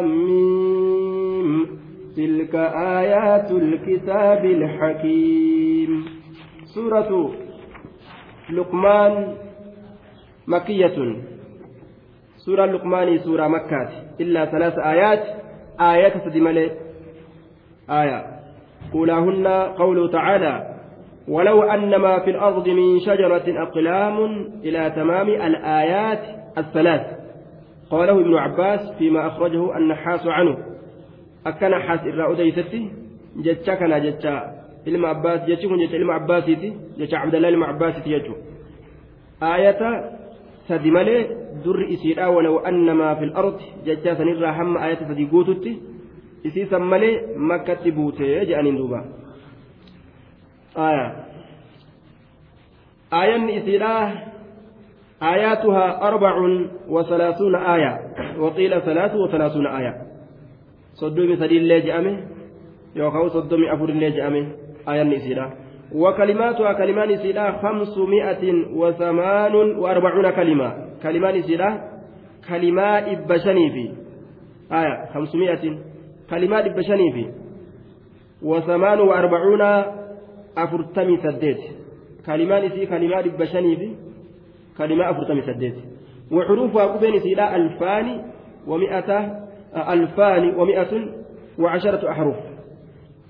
ميم تلك آيات الكتاب الحكيم. سورة لقمان مكية. سورة لقمان سورة مكة. إلا ثلاث آيات. آيات تدمل آية. أولاهن قوله تعالى ولو أن ما في الأرض من شجرة أقلام إلى تمام الآيات الثلاث قاله ابن عباس فيما أخرجه النحاس عنه أكن حاس إرى أديتتي جتشا كان جتشا ilma abbaas jechi kun jecha ilma abbaasiiti jecha abdallaa ilma abbaasiiti jechuun aayata sadi malee durri isiidha walaw annamaa fil ardi jecha sanirraa hamma aayata sadii guututti isiisan malee makkatti buutee jedhaniin duuba aayanni isiidha آياتها أربع وثلاثون آية وقيل ثلاث وثلاثون آية. صدومي سدين لي جأمه يوكاو صدومي أفر لي جأمه آية إسيرا وكلماتها كلمان إسيرا خمسمائة وثمان وأربعون كلمة. كلمان إسيرا كلمات إبشني في. آية خمسمائة كلمات إبشني في. وثمان وأربعون أفرتمي سديت. كلمان إسي كلمات إبشني في. كلمة أفرتمي سديت وحروفها قبين إسيرا ألفان ومئة ألفان ومئة وعشرة أحرف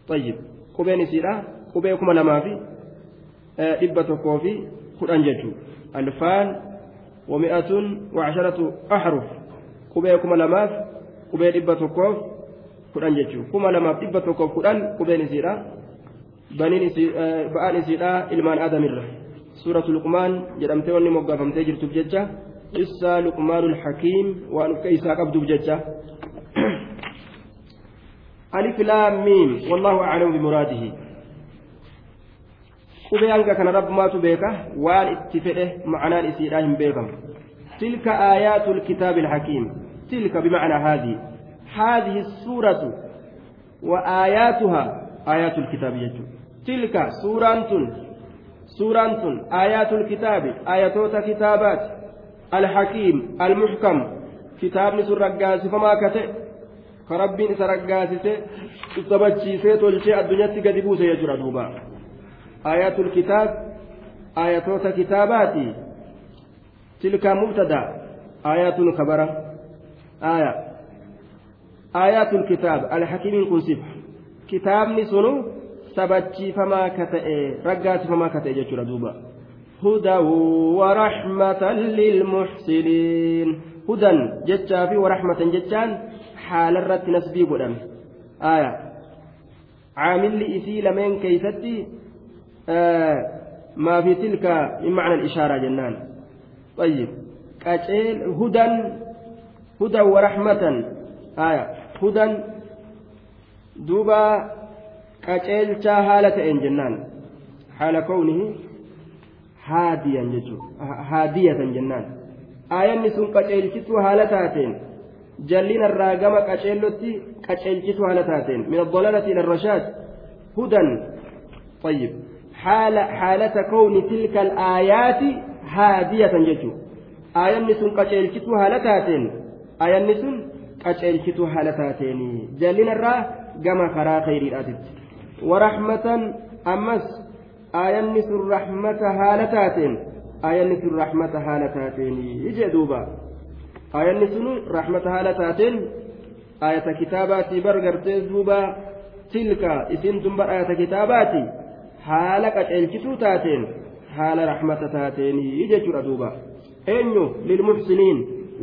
طيب qubeen isiidha qubee kuma lamaa fi dhibba tokkoo fi kudhan jechuun alfaan wami'atun wacasharatu axruf qubee kuma lamaaf qubee dhibba tokkoof kudhan jechuun kuma lamaaf dhibba tokkoof kudhan qubeen isiidha ba'aan isiidha ilmaan aadamirra suuratu luqmaan jedhamtee wanni moggaafamtee jirtuuf jecha qissaa luqmaanul hakiim waan ufka isaa qabduuf jecha. ألف لام ميم والله أعلم بمراده قبيانك كان رب ما تبيك وان اتفئه معنى إسيراهم بيكم تلك آيات الكتاب الحكيم تلك بمعنى هذه هذه السورة وآياتها آيات الكتاب يجو تلك suuraan tun aayaatul kitaabi ayatoota kitaabaati. Alhakiim almuhkam kitaabni sun raggaasifamaa kate ka rabbiin isa raggaasise sabachiisee tolchee addunyaatti gadi buuse jira duuba. Aayatul kitaab ayatoota kitaabaati. Tilka mubtada aayatun kabara. Aaya aayatul kitaab alhakiimiin kun sifa. Kitaabni sunu sabachiifamaa ka ta'e raggaasifamaa ka ta'e jechuudha duuba هدى ورحمة للمحسنين هدى جتشا في ورحمة جتشان xaalarratti nasbii godhame aya caamilli isii lameen keeysatti maa fi tilka min macna alishaaraa jennaan طيب قتيل هدى هدى ورحمة آية هدى دوبا قتيل حالة إن جنان حال كونه هاديا جدو هادية جنان آية نسون قتيل كتو حالتاتين جلين الراقم قشيلتي قشيلتي على تاتين من الضلالة إلى الرشاد هدى طيب حال حالة كون تلك الآيات هادية ججو آية نسون قشيلتي على تاتين آية نسون قشيلتي على تاتين جلين الرا قم خرا خير الأدب ورحمة أمس آية نسون رحمة هالتاتين آية نسون رحمة هالتاتين يجي دوبا aayanni sun rahmata haala taateen ayata kitaabaati bar gartee duuba tilka isin tun bar ayata kitaabaati haala qaceelchituu taateen haala rahmata taateenii jechuudha duuba eenyu lilmuxsiniin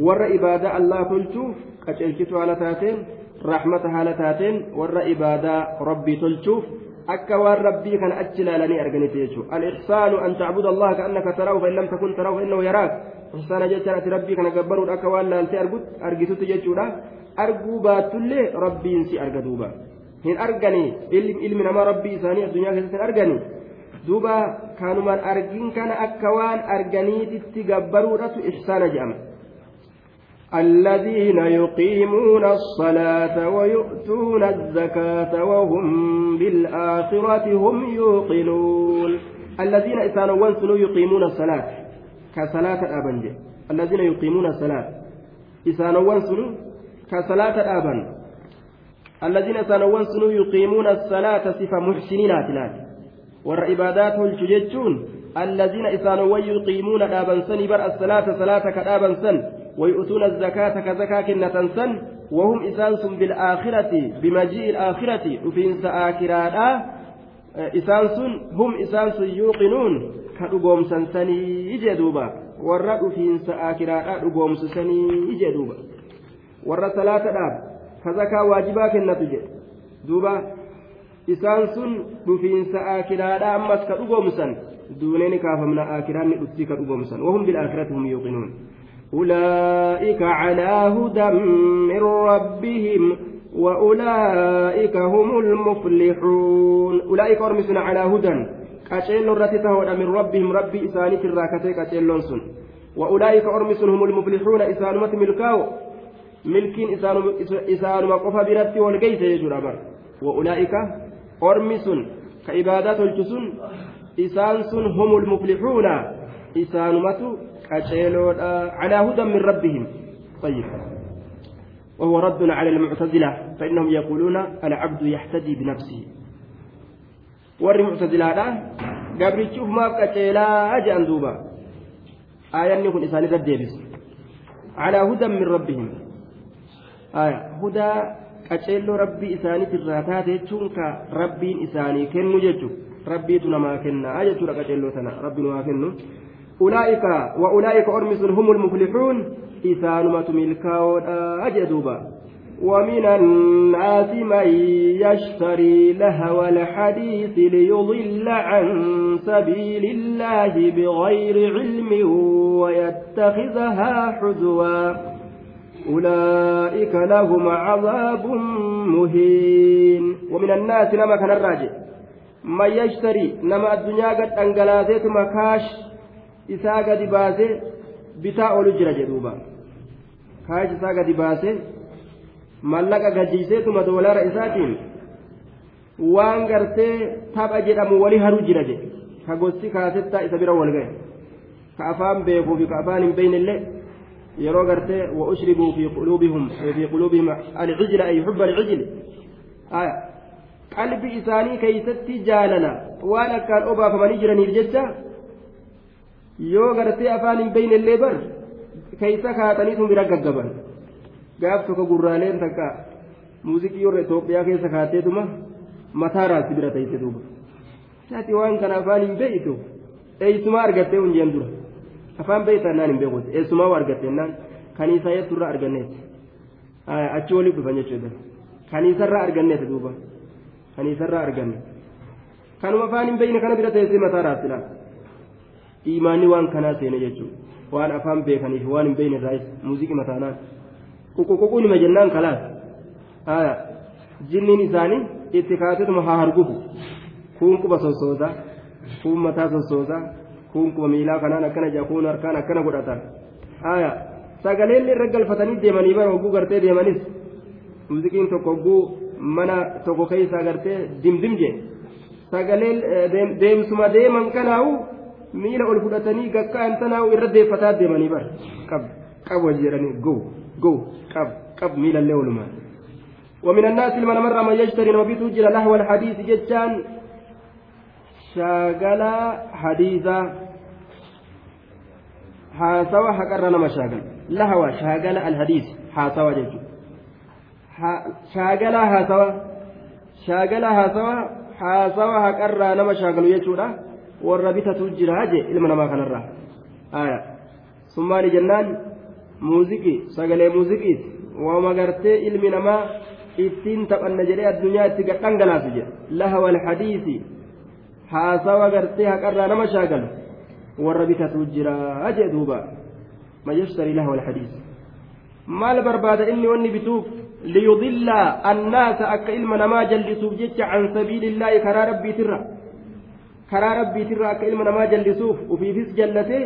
warra ibaadaa allah tolchuuf qaceelchituu haala taateen rahmata haala taateen warra ibaadaa rabbii tolchuuf akka waan rabbii kana achi ilaalanii arganite jechuudha al-ihsaanu an tacbuda allaha ka'annaka taraahu fa in lam takun taraahu fa innahu yaraak ihsaana jechaan ati rabbii kana gabbaruudha akka waan laaltee argitutti jechuudha arguu baattullee rabbiin si arga duuba hin arganii ilmi namaa rabbii isaanii addunyaa keessatti hin arganii duuba kanumaan argin kana akka waan arganiititti gabbaruudhatu ihsaana jedhama الذين يقيمون الصلاة ويؤتون الزكاة وهم بالآخرة هم يوقنون. الذين إسانوا وانسنوا يقيمون الصلاة كصلاة الأبنج الذين يقيمون الصلاة إسانوان سنو كصلاة الآبان الذين سنوان سنو يقيمون الصلاة صفة محسنينات لات والعبادات الججون الذين إسانوان يقيمون آبان سن بر الصلاة صلاة كآبان سن. ويؤتون الزكاة كزكاة كنة سن وهم إسانس بالآخرة بمجيء الآخرة وفين سآكرا إسانس هم إسانس يوقنون كأقوم سنسني warra dhufiinsa akiraadhaa dhugoomsisanii ije duuba warra salaatadhaaf kazakaa waajibaa kennatu jedhe duuba isaan sun dhufiinsa akiraadhaa ammas ka dhugoomsan duuneen kaafamna akiraan ni dhuftii ka dhugoomsan wahum bilaakhirati hum yuuqinuun أولئك على هدى من ربهم وأولئك هم المفلحون. أولئك أرمسون على هدى. أشيل رتته من ربهم ربي إسانك الراكتيك أشيل لونسون وأولئك أرمسون هم المفلحون إسان مت ملكاو. ملكين إسان إسان وقف برت والكيس يجر وأولئك أرمسون. كعبادات الجسون إسانسون هم المفلحون. إسان متو ka ibaadaa tolchu sun isaan sun humul muflixuuna isaanumatu qaceeloodha calaa hudan min rabbihim طيب وهو رد على المعتزلة فإنهم يقولون العبد يحتدي بنفسه warri muctazilaadha gabrichi ufumaaf qaceelaa jedhan duuba aayanni kun isaanirra deebisu calaa hudan min rabbihim hudaa qaceelloo rabbii isaaniitirraa taate jechuun ka rabbiin isaanii kennu jechu rabbiitu namaa kennaa jechuudha qaceelloo tana rabbi namaa kennu wa ulaa'ika ormi sun humul muflixuun isaanumatu milkaa'oodha ومن الناس من يشتري لهو الحديث ليضل عن سبيل الله بغير علم ويتخذها حزوا. أولئك لهم عذاب مهين. ومن الناس نما كان الراجع. من يشتري نما الدنيا قد أنقلاتت مكاش. إساء قد باسه بتاء لجرة جدوبا كاش إساء قد باسه mallaqa gajiiseetuma doolara isaatiin waan gartee tapha jedhamu wali haruu jira jedhe ka gosti kaasettaa isa bira wal gahe ka afaan beekuu fi ka afaan hin beeynillee yeroo gartee wa ushribuu fi quluubihum fi quluubihim alcijla ay xubba alcijli qalbi isaanii keeysatti jaalala waan akkaan obaafamanii jiraniif jecha yoo gartee afaan hin beeynillee bar keeysa kaataniitu bira gaggaban gaaf tokko gurraaleen takka muuziqii warra Itoophiyaa keessa kaateetuma mataa raasti bira teessee duuba ati waan kana afaan hin beeytu eessumaa argattee hunjeen dura afaan beeytaa naan hin beekuuti eessumaa argattee naan kaniisaa jetturraa arganneeti achi waliif dhufan jechuudha kaniisarraa arganneeti duuba kaniisarraa arganne kanuma afaan hin beeyne kana bira teessee mataa raasti laata imaanni waan kanaa seene jechuudha waan afaan beekaniif waan hin beeyne irraa muuziqii mataanaan. ququququu nima jennaan kalaas jinniin isaanii itti kaatetuma haa argufu kuun quba sossoosa kuun mataa sossoosa kuun quba miilaa kanaan akkana jaa kuun harkaan akkana godhatan sagaleen irra galfatanii deemanii bara hogguu gartee deemanis muuziqiin tokko hogguu mana tokko keessa gartee dimdim jee sagaleen deemsuma deeman kanaawu miila ol fudhatanii gakkaan tanaawu irra deeffataa deemanii bara. Qab qab wal jedhanii go go قب قب ميل الليل ومن الناس من مر من يشتري وبيت جل لهو الحديث جتان شاغل حديثا حاسوا حقر نما شاغل لهو شاغل الحديث حاسوا جتو شاغل حاسوا شاغل حاسوا حاسوا حقر نما شاغل يجودا والربيتة جراجة إلما نما كان الرا آية ثم لجنان muuziqii sagalee muuziqiiti waama gartee ilmi namaa ittiin taphanna jedhee addunyaa itti gadhangalaasu jedhe lahawa alhadiisi haasawa gartee haqarraa nama shaagalu warra bitatu jiraa jee duuba man yashtarii lahawa alhadiisi maal barbaada inni wanni bituuf liyudilla annaasa akka ilma namaa jallisuuf jecha can sabiilillaahi karaa rabbiitirra karaa rabbiitirra akka ilma namaa jallisuuf ufiifis jallatee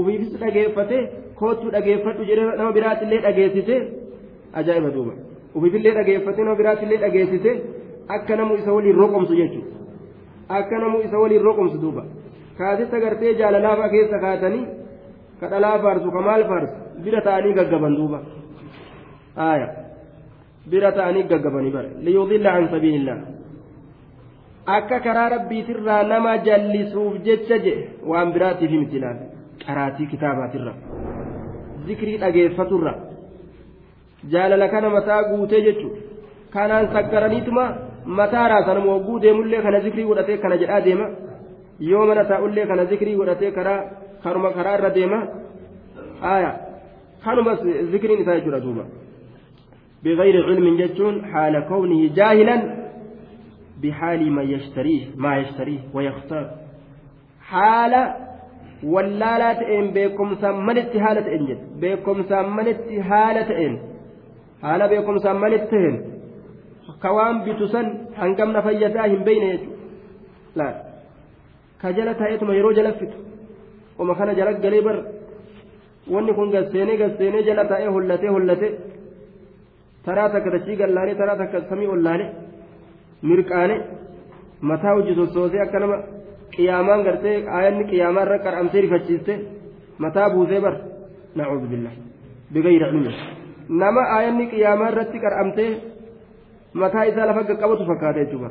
ufiifis dhageeffatee kootu dhageeffadhu jedhee nama biraatillee dhageessise ajaa'iba duuba. Ufiifillee dhageeffatee nama biraatillee dhageessise akka namu isa waliin roqomsu jechuudha. Akka namu isa waliin roqomsu duuba. Kaasisa gartee jaalalaafaa keessa kaatanii ka dhalaa faarsu ka maal faarsu? Bira ta'anii gaggaban duuba. Bira ta'anii gaggabanii bara liyudilla an sabiilillah akka karaa rabbiitirraa nama jallisuuf jecha je waan biraatiif miti ilaal qaraatii kitaabaatirra zikrii dhageeffaturra jaalala kana mataa guutee jechuudha kanaan sakkaraniituma mataa raasan wogguu deemullee kana zikrii godhatee kana jedhaa deema yoo mana taa'ullee kana zikrii godhatee karaa karuma karaa irra deema aya kanumas zikriin isaa jechuudha duuba بغير علم جتون حال كونه جاهلا بحال ما يشتريه ما يشتريه ويختار. حال ولا تئن بكم سمنت حالة إن بكم سمنت حالة إن. حال بكم سمنت إن. كوان بتسن هنقمنا فيتاهم بين لا. كجلة تأتما يرو جلفت. وما كان جلق قليبر wanni kun gasseenee gasseenee jala taa'ee hollatee hollatee taraa takka dachii gallaanee taraa takka samii ollaane mirqaane mataa hojii sossoosee akka nama qiyaamaan gartee aayanni qiyaamaa irra qar'amtee rifachiiste mataa buusee bar nacuudhu billahi bigayri ilmi nama aayanni qiyaamaa irratti qar'amtee mataa isaa lafa qaqqabatu fakkaata jechuudha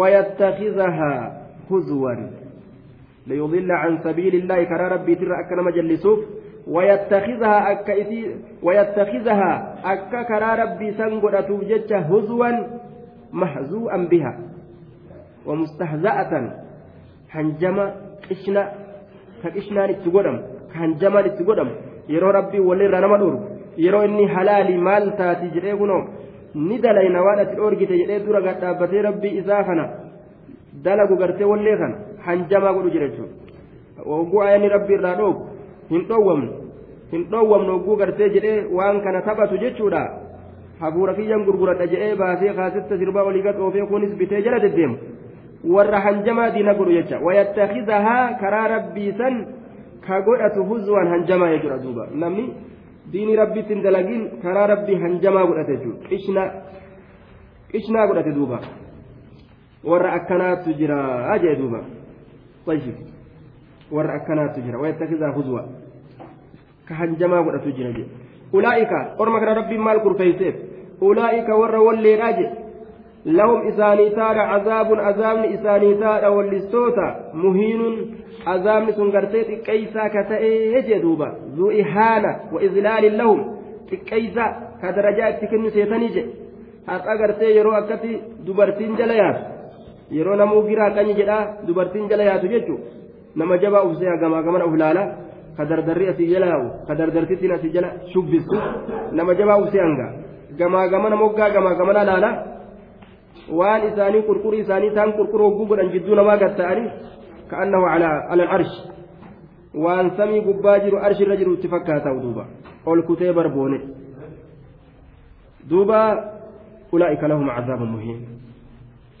wayattakizahaa huzwan ليضل عن سبيل الله كرى ربي ترى أكا نما جلسوف ويتخذها أكا إتي ويتخذها أكا كرى ربي سنقل أتوجج هزوا محزوءا بها ومستهزأة هنجما قشنا كقشنا نتقدم كهنجما نتقدم yeroo rabbii walirra nama dhorgu yeroo inni halaali maal taati jedhee kunoo ni dalayna waan ati dhoorgite jedhee dura gad dhaabbatee rabbii isaa kana dalagu gartee wallee kana hanjamaa godhu jira jechuudha ogguu ayyaanni rabbii irraa dhoogu hin dhoowwamnu hin dhoowwamnu ogguu gartee jedhee waan kana taphatu jechuudha hafuura kiyyan gurguradha jedhee baasee kaasetta sirbaa olii gad oofee kunis bitee jala deddeemu warra hanjamaa diina godhu jecha wayattakizahaa karaa rabbii san ka godhatu huzwaan hanjamaa jechuudha duuba namni diinii rabbitti hin dalagin karaa rabbii hanjamaa godhate jechuudha qishnaa godhate duuba warra akkanaatu jira jee duuba طيب warra akkanaatu jira wayattakizahaa huzwa ka hanjamaa godhatu jira jee ulaa'ika orma kana rabbiin maal kurfeeyseef warra walleedhaa jee لهم إساني تارا عذاب عذاب إساني تارا واللستوتا مهين عذاب سنغرتيت كيسا كتئي جدوبا ذو إهانة وإذلال لهم كيسا كدرجات تكن سيتنجي haqa gartee yeroo akkatti dubartiin jala yaatu yeroo namuu giraa qanyi jedhaa dubartiin jala yaatu jechuun nama jabaa ufsee gamaa gamana uf laala ka dardarri asii jala yaa'u ka dardartittiin asii jala shubbistu nama jabaa ufsee hanga gamaa gamana moggaa gamaa gamana laala waan isaanii qurqurii isaanii isaan qurquruu hogguu godhan jidduu namaa gatta'anii ka'annahu ala al'arsh waan samii gubbaa jiru arshi irra jiru itti fakkaata duuba ol kutee barboone duuba ulaa'ika lahum cazaabun muhiin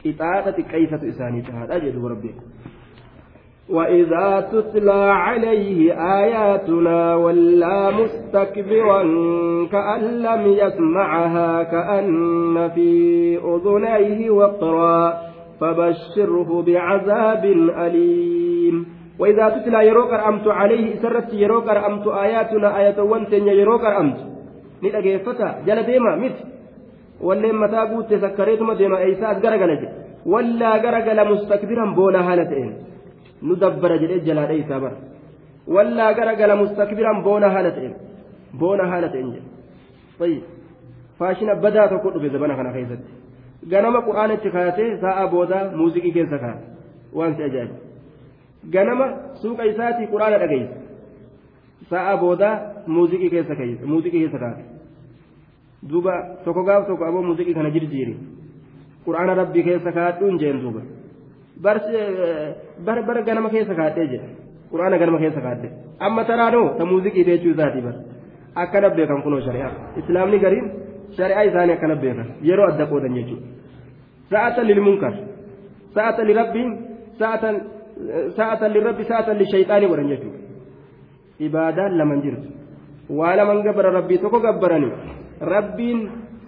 qixaaxa xiqqeessatu isaanii tahaadha jedhu rabbi وإذا تتلى عليه آياتنا ولى مستكبرا كأن لم يسمعها كأن في أذنيه وقرا فبشره بعذاب أليم. وإذا تتلى يروك أمت عليه سرت يروك أمت آياتنا آية وانتن يروك أمت. نتأجيفتا جل ديما مت sakkareetuma deema eeysaa as garagala jedhe wallaa garagala mustakbiran boona haala ta'een jalaadha isaa bara wallaa garagala mustakbiran boona haala ta'een boona haala ta'een jedhe tayyib faashina badaa tokko dhufe zabana kana keessatti ganama qur'aanitti kaatee sa'a booda muuziqii keessa kaate waan si ajaa'ibu ganama suuqa isaatii qur'aana dhageessa sa'a booda muuziqii keessa muuziqii keessa kaate duuba tokko gaaf tokko aboo muuziqii kana jirjiiri qur'aana rabbii keessa kaadhuun jeen duuba bar bar ganama keessa kaadhee jedha qur'aana ganama keessa kaadhee amma taraanoo ta muuziqii jechuu isaatii bar akkana beekan kunoo shari'aa islaamni gariin shari'aa isaanii akkana beekan yeroo adda qoodan jechuudha sa'atan lilmunkar sa'atan lirabbiin sa'atan sa'atan lirabbi sa'atan lishayxaanii godhan jechuudha ibaadaan laman jirtu waa laman gabbara rabbii tokko gabbaranii rabbiin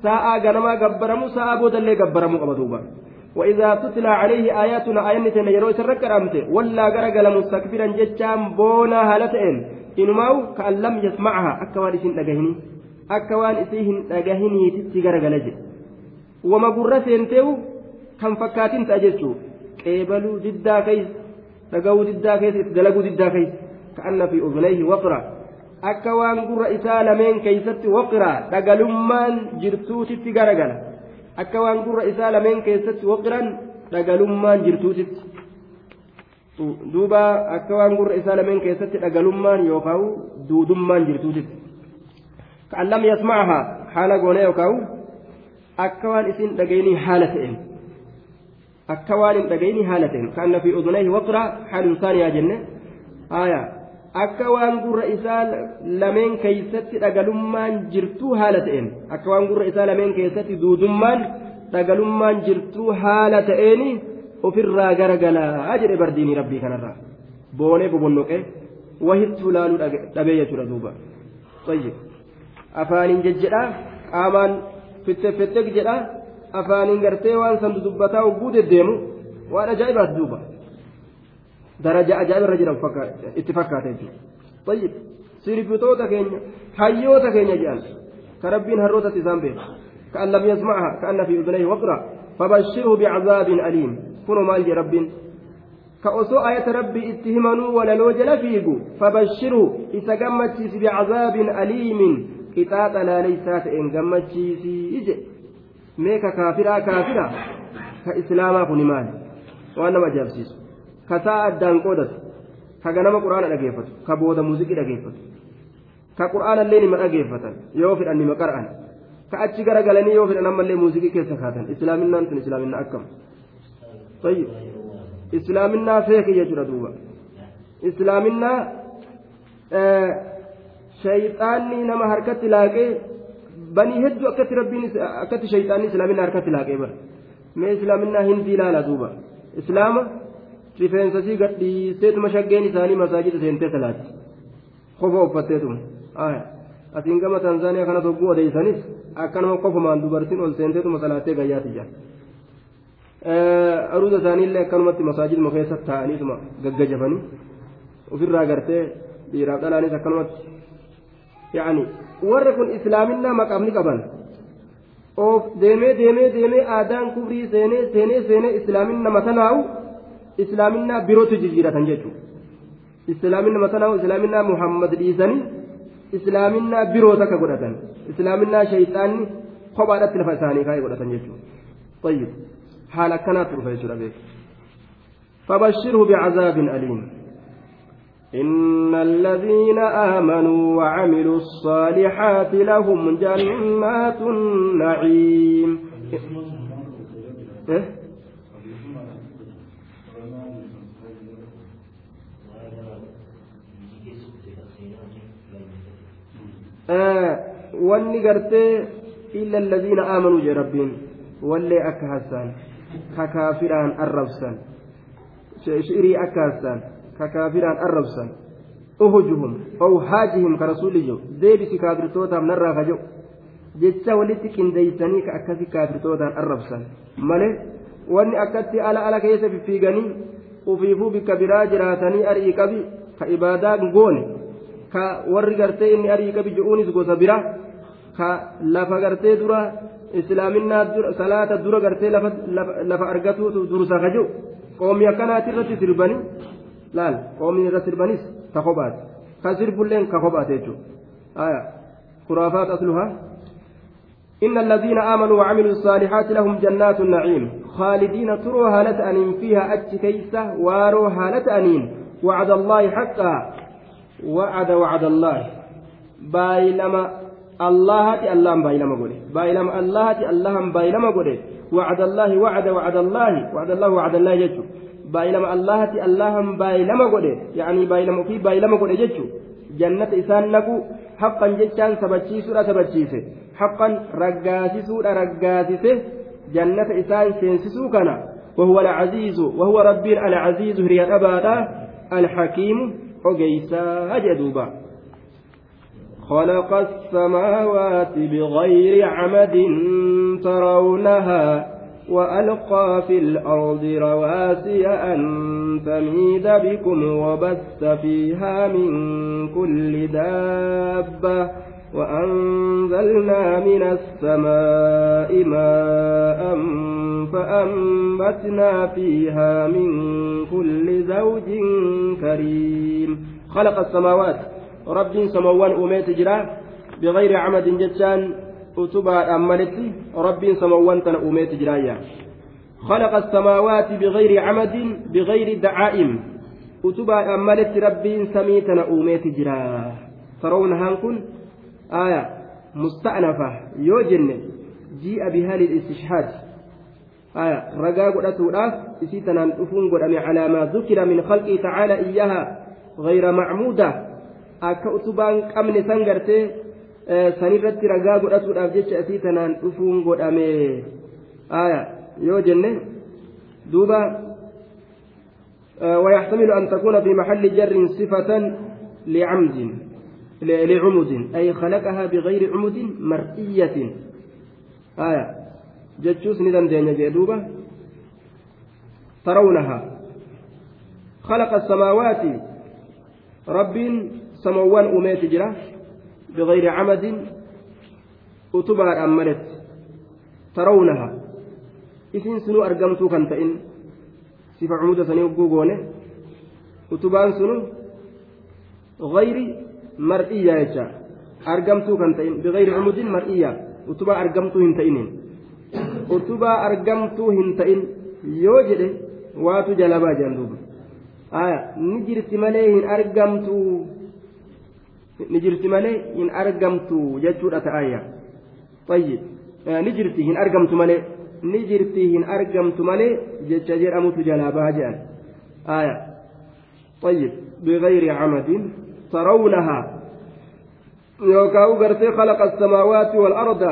sa'aa ganamaa gabbaramu sa'aa boodallee gabbaramuu qaba duuba وإذا تتلى عليه آياتنا آياتنا يروي سرك أمته ولا غرقل مستكبرا جتام بونا هالتين إنماو كأن لم يسمعها أكوان سن دقهني akka waan isii hin dhagahiniititti garagala jedhe wama gurra seenteewu kan fakkaatin ta'a jechuu qeebaluu diddaa keessa dhagahuu diddaa keessa itti dalaguu diddaa keessa ka'anna fi udunayhi waqra akka waan gurra isaa lameen keeysatti waqraa dhagalummaan jirtuutitti garagala akka waan gurra isaa lameen keessatti waqran dhagalummaan jirtuutitti duuba akka waan gurra isaa lameen keessatti dhagalummaan yookaan duudummaan jirtuutitti ka'an lam yasmacahaa haala goonee yookaan akka waan isin dhagayinii haala ta'een akka waan hin dhagayinii haala ta'een ka'anna fi udunayhi waqraa haalun saaniyaa jenne aayaa akka waan gurra isaa lameen keeysatti dhagalummaan jirtuu haala ta'een. Akka waan gurra isaa lameen keessatti duudummaan dhagalummaan jirtuu haala ta'een ofirraa garagalaa jedhe bardiinii rabbii kanarraa. Boonee bobonnoqee wahittuu laaluu dhabee jechuudha duuba. Afaaniin jejjedhaa qaamaan fittefetteg jedhaa afaaniin gartee waan san dubbataa hogguu deddeemu. Waan ajaa'ibaati duuba daraja ajaa'iba irra jiran itti fakkaate jechuudha tayyib sirbitoota keenya hayyoota keenya jedhan ka rabbiin harrootatti isaan beeku ka'an lam yasma'aha ka'anna fi udunayhi waqra fabashshirhu bicazaabin aliim kunoo maal jee rabbiin ka osoo ayata rabbii itti himanuu walaloo jala fiigu fabashshirhu isa gammachiisi bicazaabin aliimin qixaaxa laaleysaa ta'een gammachiisii ije mee ka kaafiraa kaafira ka islaamaa kuni maali waan nama ajaa'ibsiisu ka sa'a addaan qoodatu ka ganama quraana dhageeffatu ka booda muuziqii dhageeffatu ka quraana illee nima dhageeffatan yoo fedhan nima qara'an ka achi garagalanii yoo fedhan ammallee muuziqii keessa kaatan islaaminaan tun islaaminaa akkam طيب islaaminaa feeke jechuudha duuba islaaminaa shayxaanni nama harkatti laaqee banii hedduu akkatti rabbiin akkatti shayxaanni islaaminaa harkatti laaqee bara mee islaaminaa hindii ilaala duuba islaama rifeensasii gadhiisteetuma shaggeen isaanii masaajida seentee salaatti kofa uffatteetuma asiin gama tanzaaniyaa kana togguu odeeysanis akkanuma kofumaan dubartiin ol seenteetuma salaattee gayyaati jira aruuza isaaniillee akkanumatti masaajiduma keessa taa'aniituma gaggajabanii ofirraa gartee dhiiraaf dhalaanis akkanumatti yaani warri kun islaaminaa maqaaf ni qaban of deemee deemee deemee aadaan kufrii seenee seenee seenee islaaminna matanaa'u islaaminaa birootu jijjiiratan jechuudha islaaminna matanaa'u islaaminaa muhammad dhiisanii islaaminaa biroo takka godhatan islaaminaa shayxaanni kophaadhatti lafa isaanii kaa'ee godhatan jechuudha haala akkanaatti dhufa jechuudha beeku فبشره بعذاب أليم إن الذين آمنوا وعملوا الصالحات لهم جنات النعيم إيه؟ Wanni gartee illa alladhiina aamanuu jee rabbiin wallee akka hassaan ka kaafiraan arrabsan shi'irii akka hassaan ka kaafiraan arrabsan. Uhujuhum ow haajihim ka rasuulli jiru deebisi kaafirtootaaf narraa ka jedhu jecha walitti qindeeysanii ka akkasi kaafirtootaan arrabsan. Malee wanni akkatti ala ala keessa fiffiiganii ufiifuu bikka biraa jiraatanii arii qabi ka ibaadaa goone ka warri gartee inni arii qabi je'uunis gosa biraa ka lafa gartee dura islaaminaa salaata dura gartee lafa argatuutu dursa ka jiru qoomii akkanaati irratti sirbanii laal qoomii irra sirbanis ka kophaati ka sirbulleen ka kophaate jechuudha kuraafaat asluhaa إن الذين آمنوا وعملوا الصالحات لهم جنات النعيم خالدين تروا هالة أنين فيها أتش كيسة واروا هالة أنين وعد الله حقا وعد وعد الله. بايلما الله الله بايلما قولي. بايلما الله الله بايلما قولي. وعد الله وعد وعد الله. وعد الله وعد الله جتشو بايلما الله الله بايلما قولي. يعني بايلما في بايلما قولي جتشو جنة إسان نكو حقا جتشان سبتشيسو سبتشيسه حقا رقاسسو رقاسسه جنة إسان سينسسو كان وهو العزيز. وهو ربي العزيز. هي أبادا. الحكيم. أجيسا أجدوبا خلق السماوات بغير عمد ترونها وألقى في الأرض رواسي أن تميد بكم وبث فيها من كل دابة. وأنزلنا من السماء ماء فأنبتنا فيها من كل زوج كريم. خلق السماوات. رب سموان أميت جرا بغير عمد جتان أتبع أملت رب سموان تن أميت جرايا. خلق السماوات بغير عمد بغير دعائم. أتبع أملت رب سميتنا أميت جرا. ترون هانكن آية مستأنفة يوجن جيء بها للاستشهاد آية رقا isii tanaan dhufuun godhame calaa maa dukira min khalqii tacaala iyyaha gayra macmuuda akka utubaan qabne san gartee sanirratti ragaa godhatuudhaaf jecha isii tanaan dhufuun godhame آية yoo ويحتمل أن تكون في محل جر صفة لعمد لعمد أي خلقها بغير عمد مرئية. آية. جتشوس ندم دين جدوبة ترونها. خلق السماوات. رب سموان أميت جرا. بغير عمد. أتبع أملت ترونها. إذن سنو أرقمتو كان تئن sifa cumuda sanii ugguu goone sunu غير hin ta'inin utubaa argamtuu hin ta'in yoo jedhe waatu jalabaa jedhan duuba aya ni jirti malee hin argamtu ni jirti malee hin argamtu jechuudha ta'ayya tayyib ni jirti hin argamtu malee ni jirti hin argamtu malee jecha jedhamutu jalaa baha jedhan aya tayyib bigayri camadin ترونها. يوكاو غرتي خلق السماوات والأرض.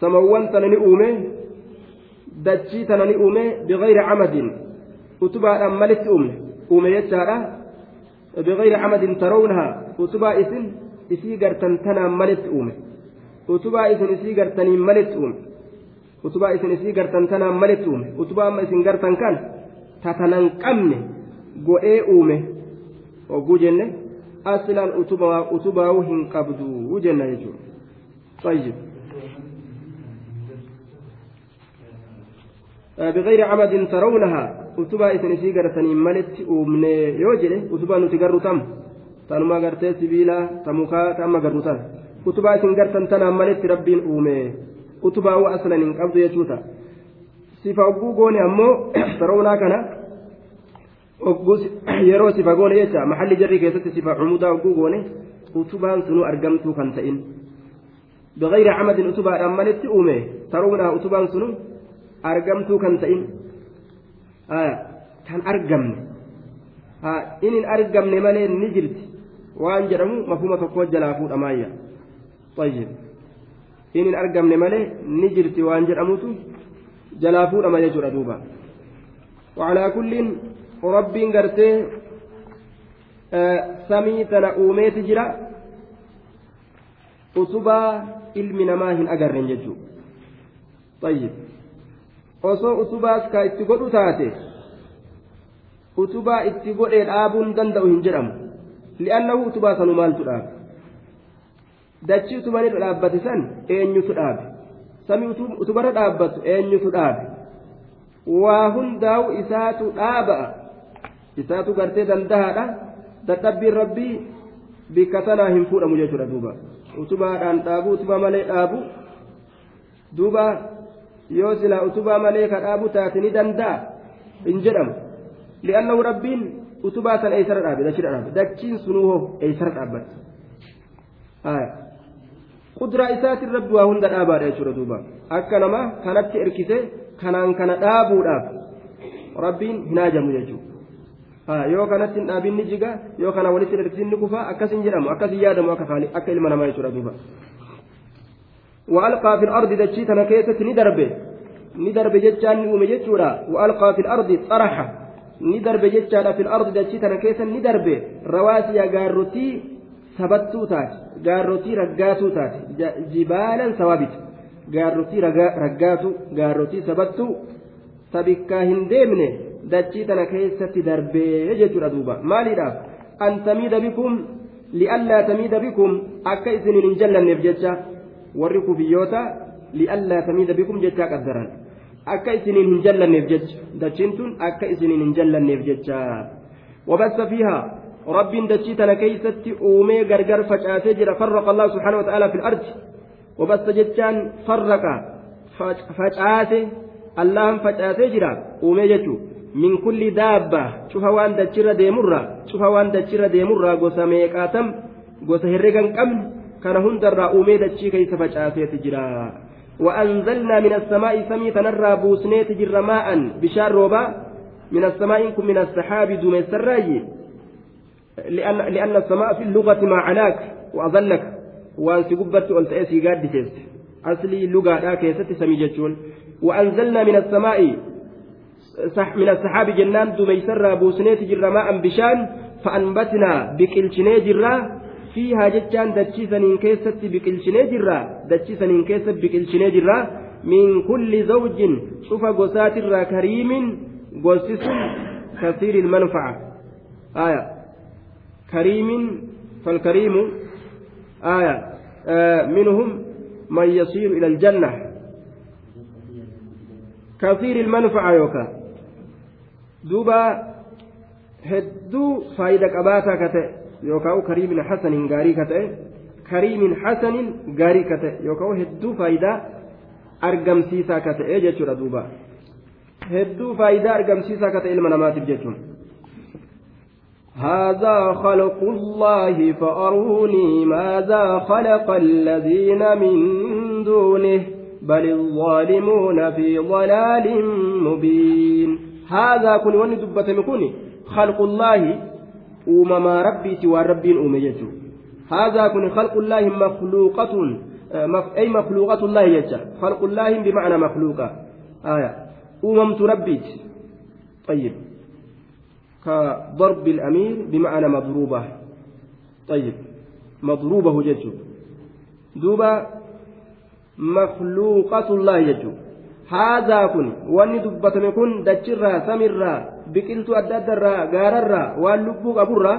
سموان تنني أومي دجي تنني أومي بغير عمد. أتبع أملت أومي أومي يتشارة. بغير عمد ترونها. أتبع إسن إسي غرتن تنا ملت أومي. أتبع إسن إسي غرتن ملت أومي. أتبع إسن إسي غرتن تنا ملت أومي. أتبع إسن غرتن كان تتننقمني go'ee uume hogguu jenne aslan utubaa'uu hin qabdu jenna jechuudha طيب بغير عمد ترونها utubaa isin isii gartanii malitti uumne yoo jedhe utubaa nuti garru tam tanuma gartee sibiilaa ta mukaa ta amma garru tan utubaa isin gartan tanaan malitti rabbiin uume utubaa aslan hin qabdu jechuuta sifa hogguu goone ammoo tarownaa kana yeroo sifa goone jecha mahalli jarri keessatti sifa cumudaa hogguu goone utubaan sunuu argamtuu kan ta'in bigayri camadin utubaadhaan malitti uume taruudhaa utubaan sunu argamtuu kan ta'in kan argamne inin argamne malee ni jirti waan jedhamu mafuma tokko jalaa fuudhamaayya طيب inin argamne malee ni jirti waan jedhamutu jalaa fuudhama jechuudha duuba وعلى كل rabbiin gartee samii tana uumeeti jira. Utubaa ilmi namaa hin agarren jechuudha tayyib. Osoo utubaas ka itti godhu taate utubaa itti godhee dhaabuun danda'u hin jedhamu. Li'annahu utubaa sanu maaltu dhaabe? Dachii utubanirra dhaabbate san eenyutu dhaabe? Samii utubarra dhaabbatu eenyutu dhaabe? Waa hundaa'u isaatu dhaaba'a isaatu gartee dandahaadha dadhabbiin rabbii bikka sanaa hin fuudhamu jechuudha duuba. Utubaadhaan dhaabu utubaa malee dhaabu. Duuba yoo silaa utubaa malee ka dhaabu taate ni danda'a. Hin jedhamu. Li'annahu rabbiin utubaa sana eeysara dhaabe dachira dhaabe. Dachiin sunuu hoo eeysara dhaabbate. Qudraa isaatiin rabbi waa hunda dhaabaadha jechuudha duuba. Akka nama kanatti erkise kanaan kana dhaabuudhaaf rabbiin hin haajamu jechuudha yoo kanatti hin dhaabin ni jiga yoo kana walitti erkisiin ni kufa akkas hin jedhamu akkas hin yaadamu akka ilma namaa jechuudha duuba وألقى في الأرض دجيتنا كيست ندربه ندرب جتان نوم جتشورا وألقى في الأرض طرحة ندرب جتان في الأرض دجيتنا كيست ندربه رواسي قارتي taate gaarrotii raggaatuu taate jibaalan sawaabit gaarrotii raggaatu gaarrotii sabattuu sabikkaa hin deemne dachii tana keessatti darbee jechuudha duuba maaliidhaaf an tamiida bikum li'allaa tamiida bikum akka isiniin hin jallanneef jecha warri kufiyyoota li'allaa tamiida bikum jecha qaddaran akka isiniin hin jallanneef jecha dachiin tun akka isiniin hin jallanneef jecha wabassa fiihaa rabbiin dachii tana keeysatti uumee gargar facaasee jira farraqa allah subxaana wa ta'aala fi lardi wabassa jechaan farraqa facaase allahan facaasee jira uumee jechuu min kulli daabba cufa waan dachirra deemurra cufa waan dachirra deemurra gosa meeqaatam gosa herregan qabne kana hundarraa uumee dachii keeysa facaaseeti jira. وأنزلنا من السماء سمي تنرى بوسنيت جر ماء بشار روبا من السماء إنكم من السحاب دون السراي لأن, لأن السماء في اللغة ما علاك وأظلك وأن سقبت والتأسي قاد أصلي لغة لا كيست سمي وأنزلنا من السماء من السحاب جنان دميسر بوسنيت جر ماء بشان فأنبتنا بكلشني جرا. فيها جتان دتشي سنين كيست بكلشني جرا. دتشي سنين كيست بكلشني جرا. من كل زوج شوف الرا كريم قسس كثير المنفعة. آية. كريم فالكريم. آية. آه منهم من يصير إلى الجنة. كثير المنفعة يوكا. دوبا هدو فايدة قباتا كتئ يوكاو كريم حسن غاري كتئ كريم حسن غاري كتئ يوكاو هدو فايدة أرقمسيسا كتئ جتشورا دوبا. هدو فايدة أرقمسيسا كتئ المنامات جتشون هذا خلق الله فأروني ماذا خلق الذين من دونه بل الظالمون في ضلال مبين. هذا كن وني دبة مكوني خلق الله أمما ربي سوى رب أميته هذا كن خلق الله مخلوقة أي مخلوقة الله يجا. خلق الله بمعنى مخلوقة. آية. أممت ربيت طيب. كضرب الأمير بمعنى مضروبة. طيب. مضروبة ججو دوبا مخلوقة الله يجو. هذا كن واني دبتم كن دجرا سمرا بقلت أددرا غاررا واللبوك أبرا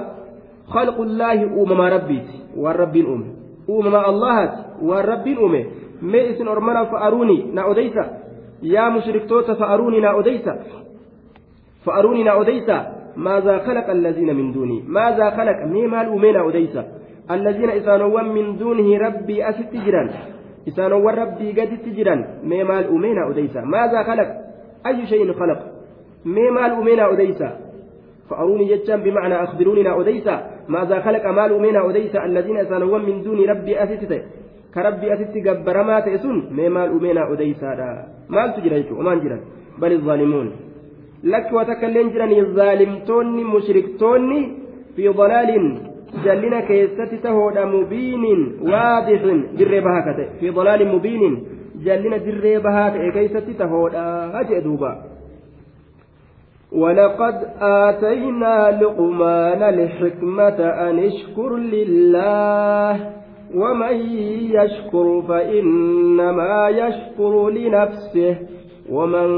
خلق الله أمم ربيت والرب أم أمم الله والرب أم مئس أرمنا فأروني نأوديسا يا مشركتوت فأروني نأوديسا فأروني نأوديسا ماذا خلق الذين من دوني؟ ماذا خلق؟ ميما الأمين أوديسا الذين إسانوا من دونه ربي أست جران إسانوا ربي قد تجران ميما الأمين أوديسا ماذا خلق أي شيء خلق ميما الأمين أوديسا فأروني جتان بمعنى أخبروني أوديسا ماذا خلق ما الأمين أوديسا الذين إسانوا من دون ربي أست كربي أست جبرما تأسون ميما الأمين أوديسا ما تجران وما جران بل الظالمون lakki waa takka illee jiranii zaalimtoonni mushriktoonni mubiinin waadixin dirree bahaa ka ta'e fi dalaalin mubiinin jallina dirree bahaa ta'e keessatti tahoodha jee duuba ولقد آتينا لقمان الحكمة أن اشكر لله ومن يشكر فإنما يشكر لنفسه ومن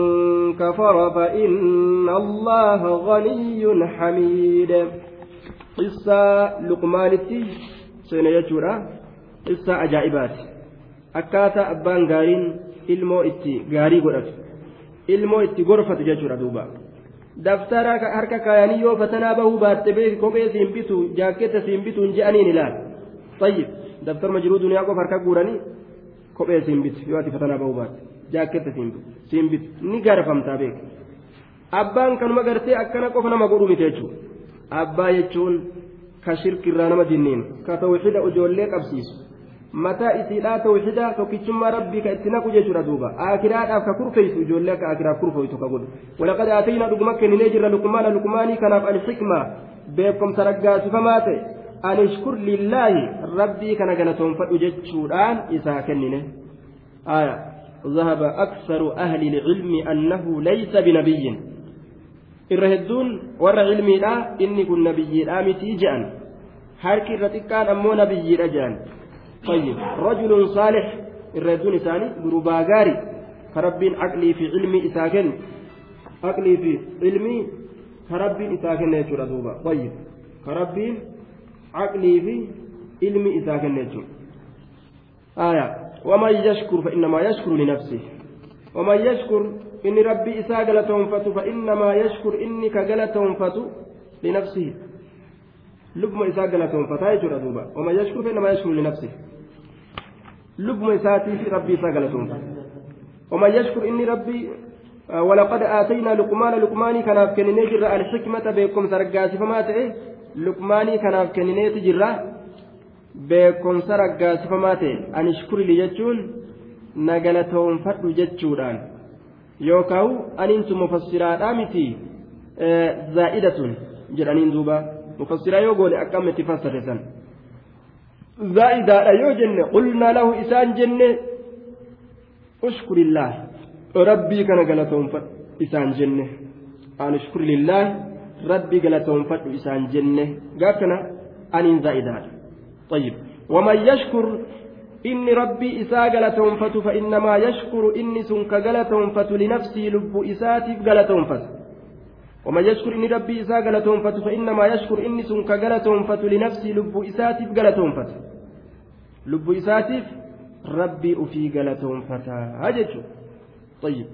كفر فإن الله غني حميد qissaa luqmaanitti seene jechuudha. Qissaa ajaa'ibaati. Akkaataa abbaan gaariin ilmoo itti gaarii godhatu. Ilmoo itti gorfatu jechuudha duuba. Daftara harka kaayanii yoo fatanaa bahuu baatte beeki kophee siin bitu jaakketta siin bituun je'aniin ilaal tayyib. Daftarma jiruu duniyaa qofa harka guuranii kophee siin bitu yoo ati fatanaa bahuu baatte. Jaakketta siin bitu ni gaarfamtaa beeki abbaan kanuma gartee akkana qofa nama godhu miti jechuudha. Abbaa jechuun ka shirkirraa nama dinniin ka tawxiida ijoollee qabsiisu mataa isiidhaa tawxiida tokkichummaa rabbii ka itti naqu jechuudha duuba akiraadhaaf ka kurfeessu ijoollee akka akiraaf kurfeessu ka godhu walaqad aataynaa dhuguma kenninee jirra luqmaana luqmaanii kanaaf alxikmaa beekumsa raggaasifamaa ta'e anishkur lillaahi rabbii kana galatoonfadhu jechuudhaan isaa kennine آية ذهب أكثر أهل العلم أنه ليس بنبي irra hedduun warra ilmiidha inni kun nabiyyiidha mitii jedhan harki irra xiqqaan ammoo nabiyyiidha je'an. Fayyid rajulun saalix irra hedduun isaanii durubaa gaari karabbiin aqlii fi ilmii isaa kennu. Aqlii fi ilmii karabbiin isaa kenna jechuudha duuba. Fayyid karabbiin aqlii fi ilmi isaa kenna jechuudha. Waman yashkur fa innamaa yashkuru linafsi waman yashkur isaa galatoonfatu fa innamaa yashkur inni ka galatoonfatu linafsihi lubbuma isaa galatoonfataa jechuudha duuba waman yashkur fa innamaa yashkuru linafsihi lubbuma isaatiif rabbii isaa galatoonfata waman yashkur inni rabbii ولقد آتينا لقمان لقماني كان في كنيني الحكمة بكم سرقاسي فما تئه luqmaanii kanaaf kennineetu jirra beekumsa raggaasifamaa ta'e ani shukurii jechuun na galatoonfadhu jechuudhaan yookaan aniintu mufassiraadhaa miti zaa'idatun jedhaniin duuba mufassiraa yoo goone akkam itti fassare san zaa'idaadha yoo jenne qulnaa lahu isaan jenne ushkurillah rabbii kana galatoonfadhu isaan jenne ani shukurillah rabbi galatoonfadhu isaan jenne gaaf kana aniin zaa'idaadha طيب ومن يشكر إني ربي إسا غلطونفت فإنما يشكر إني سنك غلطونفت لنفسي لب إساتي غلطونفت ومن يشكر إني ربي إسا غلطونفت فإنما يشكر إني سنك غلطونفت لنفسي لب إساتي غلطونفت لب إساتي ربي أفي غلطونفت هجتشو طيب.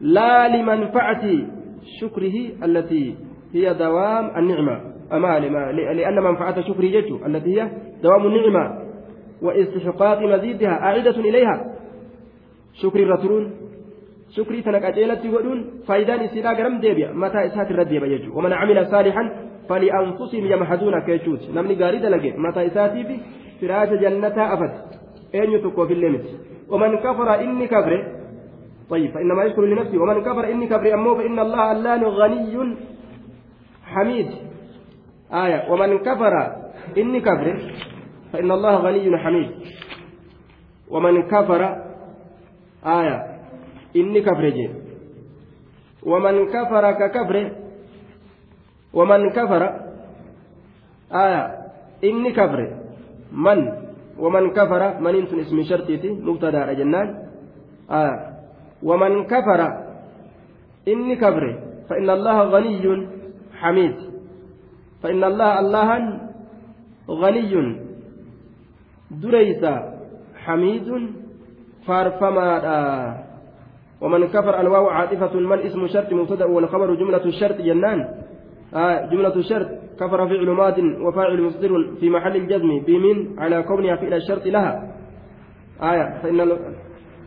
لا لمنفعة شكره التي هي دوام النعمة. أما لأن منفعة شكره جد التي هي دوام النعمة. وإستحقاق مزيدها أعيدة إليها. شكر الرسول شكري تنك أجيلت يقولون فايدان إسيرا قرم ديبيا متى إسات الرديبا يجو. ومن عمل صالحا فلأنفسهم يمحدون كيشوت نمني قاري لقي متى إساتي في فراش جنة أفد أين يتكو في الليمت؟ ومن كفر إني كفر طيب فإنما يشكر لنفسه. ومن كفر إني كفر أمه فإن الله ألان غني حميد. آية. ومن كفر إني كفر فإن الله غني حميد. ومن كفر آية. إني كفر ومن كفر ككفر. ومن كفر آية. إني كفر. من؟ ومن كفر. من أنتم اسم شرطيتي مبتدا جنان آية. ومن كفر. إني كفر. فإن الله غني حميد. فإن الله الله غني دريس حميد فارفما ومن كفر الواو عاطفة من اسم شرط مبتدأ والخبر جملة الشرط جنان. آه جملة الشرط كفر فعل ماد وفاعل مصدر في محل الجزم بمن على كونها فعل الشرط لها. آية فإن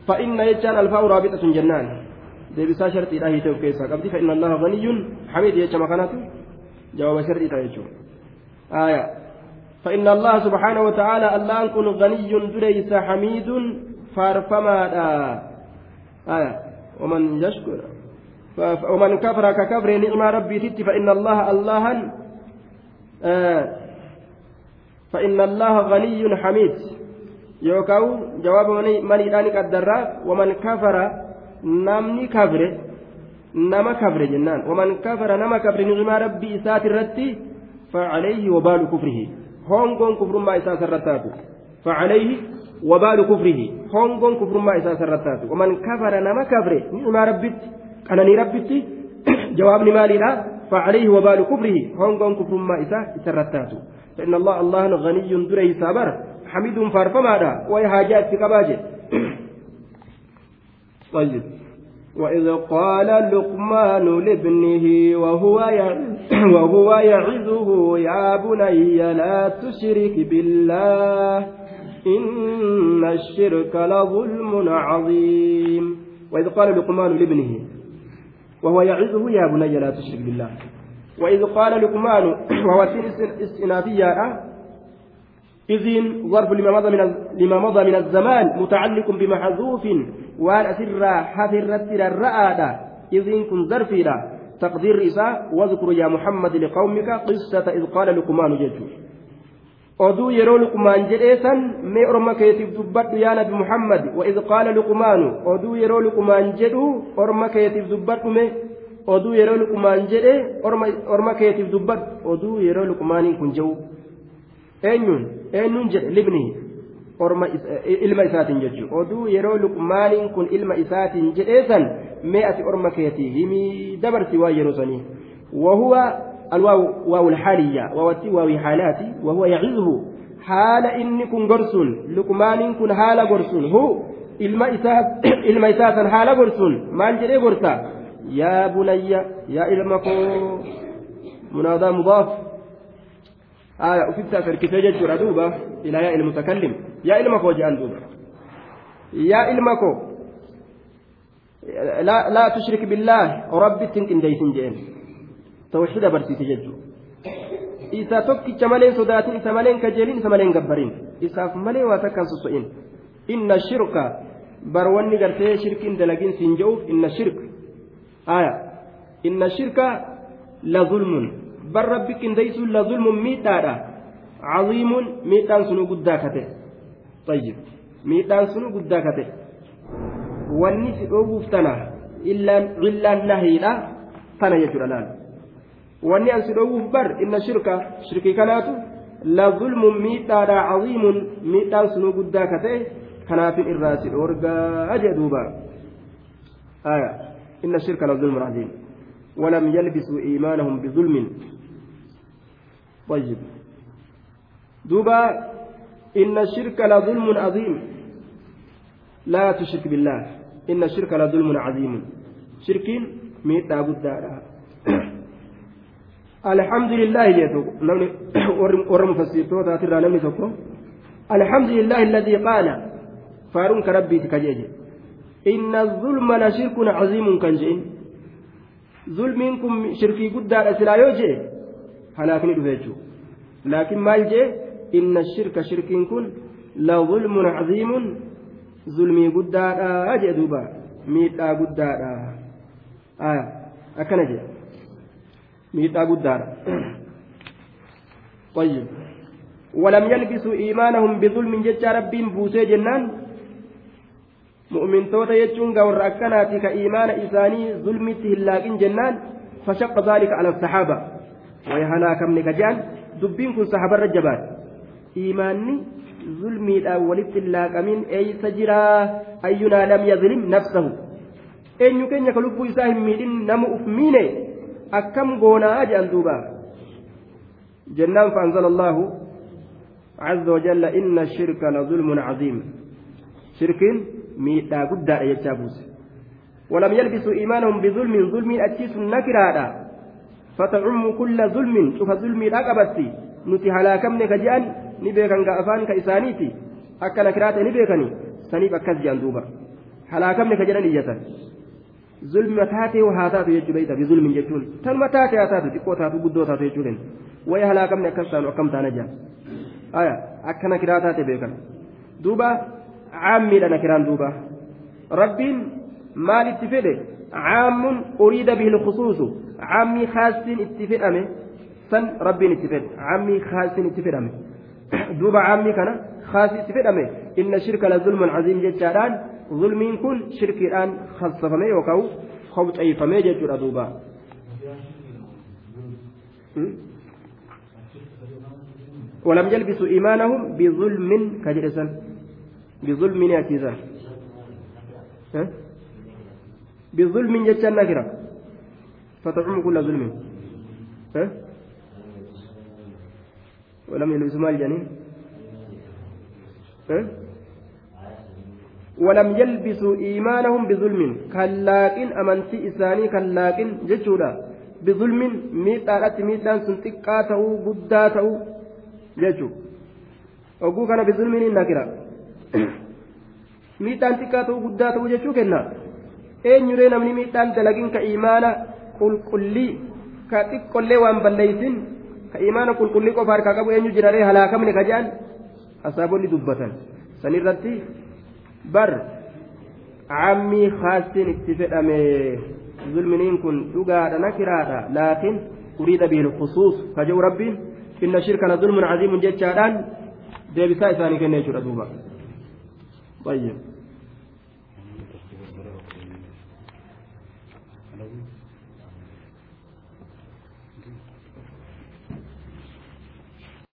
فإن يجان الفاء رابطة جنان. deebisaa sharxiidha hiite of keessaa qabdi fa inna allaha ganiyyun hamiid jecha makanatu jawaaba sharxiidha allaha subhaanahu wa ta'aala allahan kun ganiyyun dureysa hamiidun faarfamaadha aya waman yashkur ومن كفر ككفر نعمة ربي تتي فإن الله الله آه فإن الله غني حميد yookaan jawaaba maniidhaan qaddarraa waman kafara namni kafre nama kafre jennaan waman kafara nama kafre ni'imaa rabbii isaati irratti فعليه وبال كفره كفر ما إساس الرتات فعليه وبال كفره هونغون كفر ما إساس الرتات ومن كفر نما كفر نما ربت أنني ربت جواب مالي لا فعليه وبال كفره هونغون كفر ما إساس الرتات فإن الله الله غني دري سابر حميد فارفمادا وهي حاجات في كباجه طيب وإذ قال لقمان لابنه وهو وهو يعظه يا بني لا تشرك بالله إن الشرك لظلم عظيم. وإذ قال لقمان لابنه وهو يعظه يا بني لا تشرك بالله. وإذ قال لقمان وهو سن استنافية إذن ظرف لما مضى من لما مضى من الزمان متعلق بمحذوف waan asirraa hafe irratti rarra'aadha. Iziin kun zarfiidha. Taqdiirri isaa wadkur yaa muhammad liqawmika qissata id qaala luqumaanu jechuu oduu yeroo luqumaan jedhee san mee orma keetiif dubbadhu yaa nabi muhammad waid qaala luqumaanu oduu yeroo luqumaan jedhu orma keetiif dubbadhu mee. Oduu yeroo luqumaan jedhe orma keetiif dubbadhu. Oduu yeroo luqumaaniin kun jehu. Eenyuun eenyuun jedhe? Libnihi. Orma ilma isaatiin jechuudha oduu yeroo luqmaaniin kun ilma isaatiin jedheesan mee ati orma keetii himii dabarsi waa yeroo sanii wahuwa الواو واو الحالية ووتي واو حالاتي وهو يعظه حال إني كن قرسون لقمان كن حال قرسون هو isaa san haala gorsuun maal jedhee gorsa yaa bunayya yaa ilma koo munaadaa mudaaf aya ufitti as harkisee jechuudha duuba ilaa ilma koo laa tushrik billaah rabbitti hin qindeeysin jeen tawxiida barsiise jechuudha isa tokkicha malee sodaatin isa malee kajeelin isa malee gabbarin isaaf malee waa takkaan soso'in inna shirka bar wanni gartee shirkiin dalagin siin je'uuf inna shirka aya inna shirka la zulmun bar rabbi qindeeysuun la zulmun miidhaadha caziimun miidhaan sunuu guddaa kate طيب miidhaan sunuu guddaa kate wanni si dhoowwuuf tana illaan nahiidha tana jechuudha laal wanni an si dhoowwuuf bar inna shirka shirkii kanaatu la zulmun miidhaadha caziimun miidhaan sunuu guddaa kate kanaafin irraa si dhoorgaa jee duuba aya inna shirka la zulmun cadiim ولم يلبسوا إيمانهم بظلم طيب دوبا إن الشرك لظلم عظيم. لا تشرك بالله. إن الشرك لظلم عظيم. شرك ميت أبو الحمد لله يدو ورم فسيرتو تاتر نمني الحمد لله الذي قال faaruun ka rabbiiti ka jeeje inna zulma la shirkun caziimun kan je'in zulmiin kun shirkii guddaadha silaa yoo inna shirka shirkiin kun la zulmun caziimun zulmii guddaadha jee duuba miidhaa guddaadha akkana jee miidhaa guddaadha طيب ولم يلبسوا إيمانهم بظلم ججا ربهم بوسي جنان akkanaati ka iimaana isaanii zulmitti hin laaqin jennaan fashaqqa zaalika ala saxaaba way halaakamne ka je'an dubbiin kun saxaabarra jabaate walitti hin laaqamin eeysa jiraa ayyunaa lam yazlim nafsahu eenyu keenya ka lubbuu isaa hin miidhin nama uf miine akkam goonaa je'an duuba jennaan فأنزل الله عز وجل إن الشرك لظلم عظيم شرك guddaadha jechaa buuse ولم يلبسوا إيمانهم بظلم ظلم أتيس نكرادا فتعم كل ظلم شوف ظلم رقبتي نتي هلاكمني كجان نبيكن كأفان كإسانيتي أكا نكراتا نبيكني سنيب أكز جان دوبا هلاكمني كجان إيجاتا ظلم تاتي وهاتاتو يجو بيتا بظلم جتون تنما تاتي هاتاتو تقو تاتو بدو تاتو يجولين ويا هلاكمني أكستان وكم تانا جان آية أكا نكراتا بيكن دوبا caammiidha nakiraan duuba rabbiin maal itti fedhe? Caammun uriida bihi lkhusuusu. Caammii khaasiin itti fedhame san rabbiin itti fedhe. Caammii khaasiin itti fedhame. Duuba caammii kana khaasii itti fedhame inna shirka la zulmun caziim jechaadhaan zulmiin kun shirkiidhaan khassafame yookaan hobxeeyfame jechuudha duuba ولم يلبسوا إيمانهم بظلم كجلسا بظلم يأتيزا بظلم جتشان نكرة فتعم كل ظلم ولم يلبسوا مال جنين. ولم يلبسوا إيمانهم بظلم. كلاكن أمنتي إساني كلاكن جتشودا. بظلم ميتارات ميتان سنتقا تأو بدا تأو جتشو. وقو كان بظلم النكره miidhaan xiqqaa ta'uu guddaa ta'uu jechuu kenna eenyuree namni miidhaan dalagin ka imaana qulqullii ka xiqqollee waan balleeysin ka imaana qulqullii qofa harkaa qabu eenyu jiraree halaakamne ka jedhan asaabonni dubbatan. San irratti bar cammii haastiin itti fedhame zulminiin kun dhugaadha nakiraadha laakiin uriida bihi lkhusuus ka jehu rabbiin inna shirkana zulmun caziimun jechaadhaan deebisaa isaanii kenne jechuudha duuba. Ayyib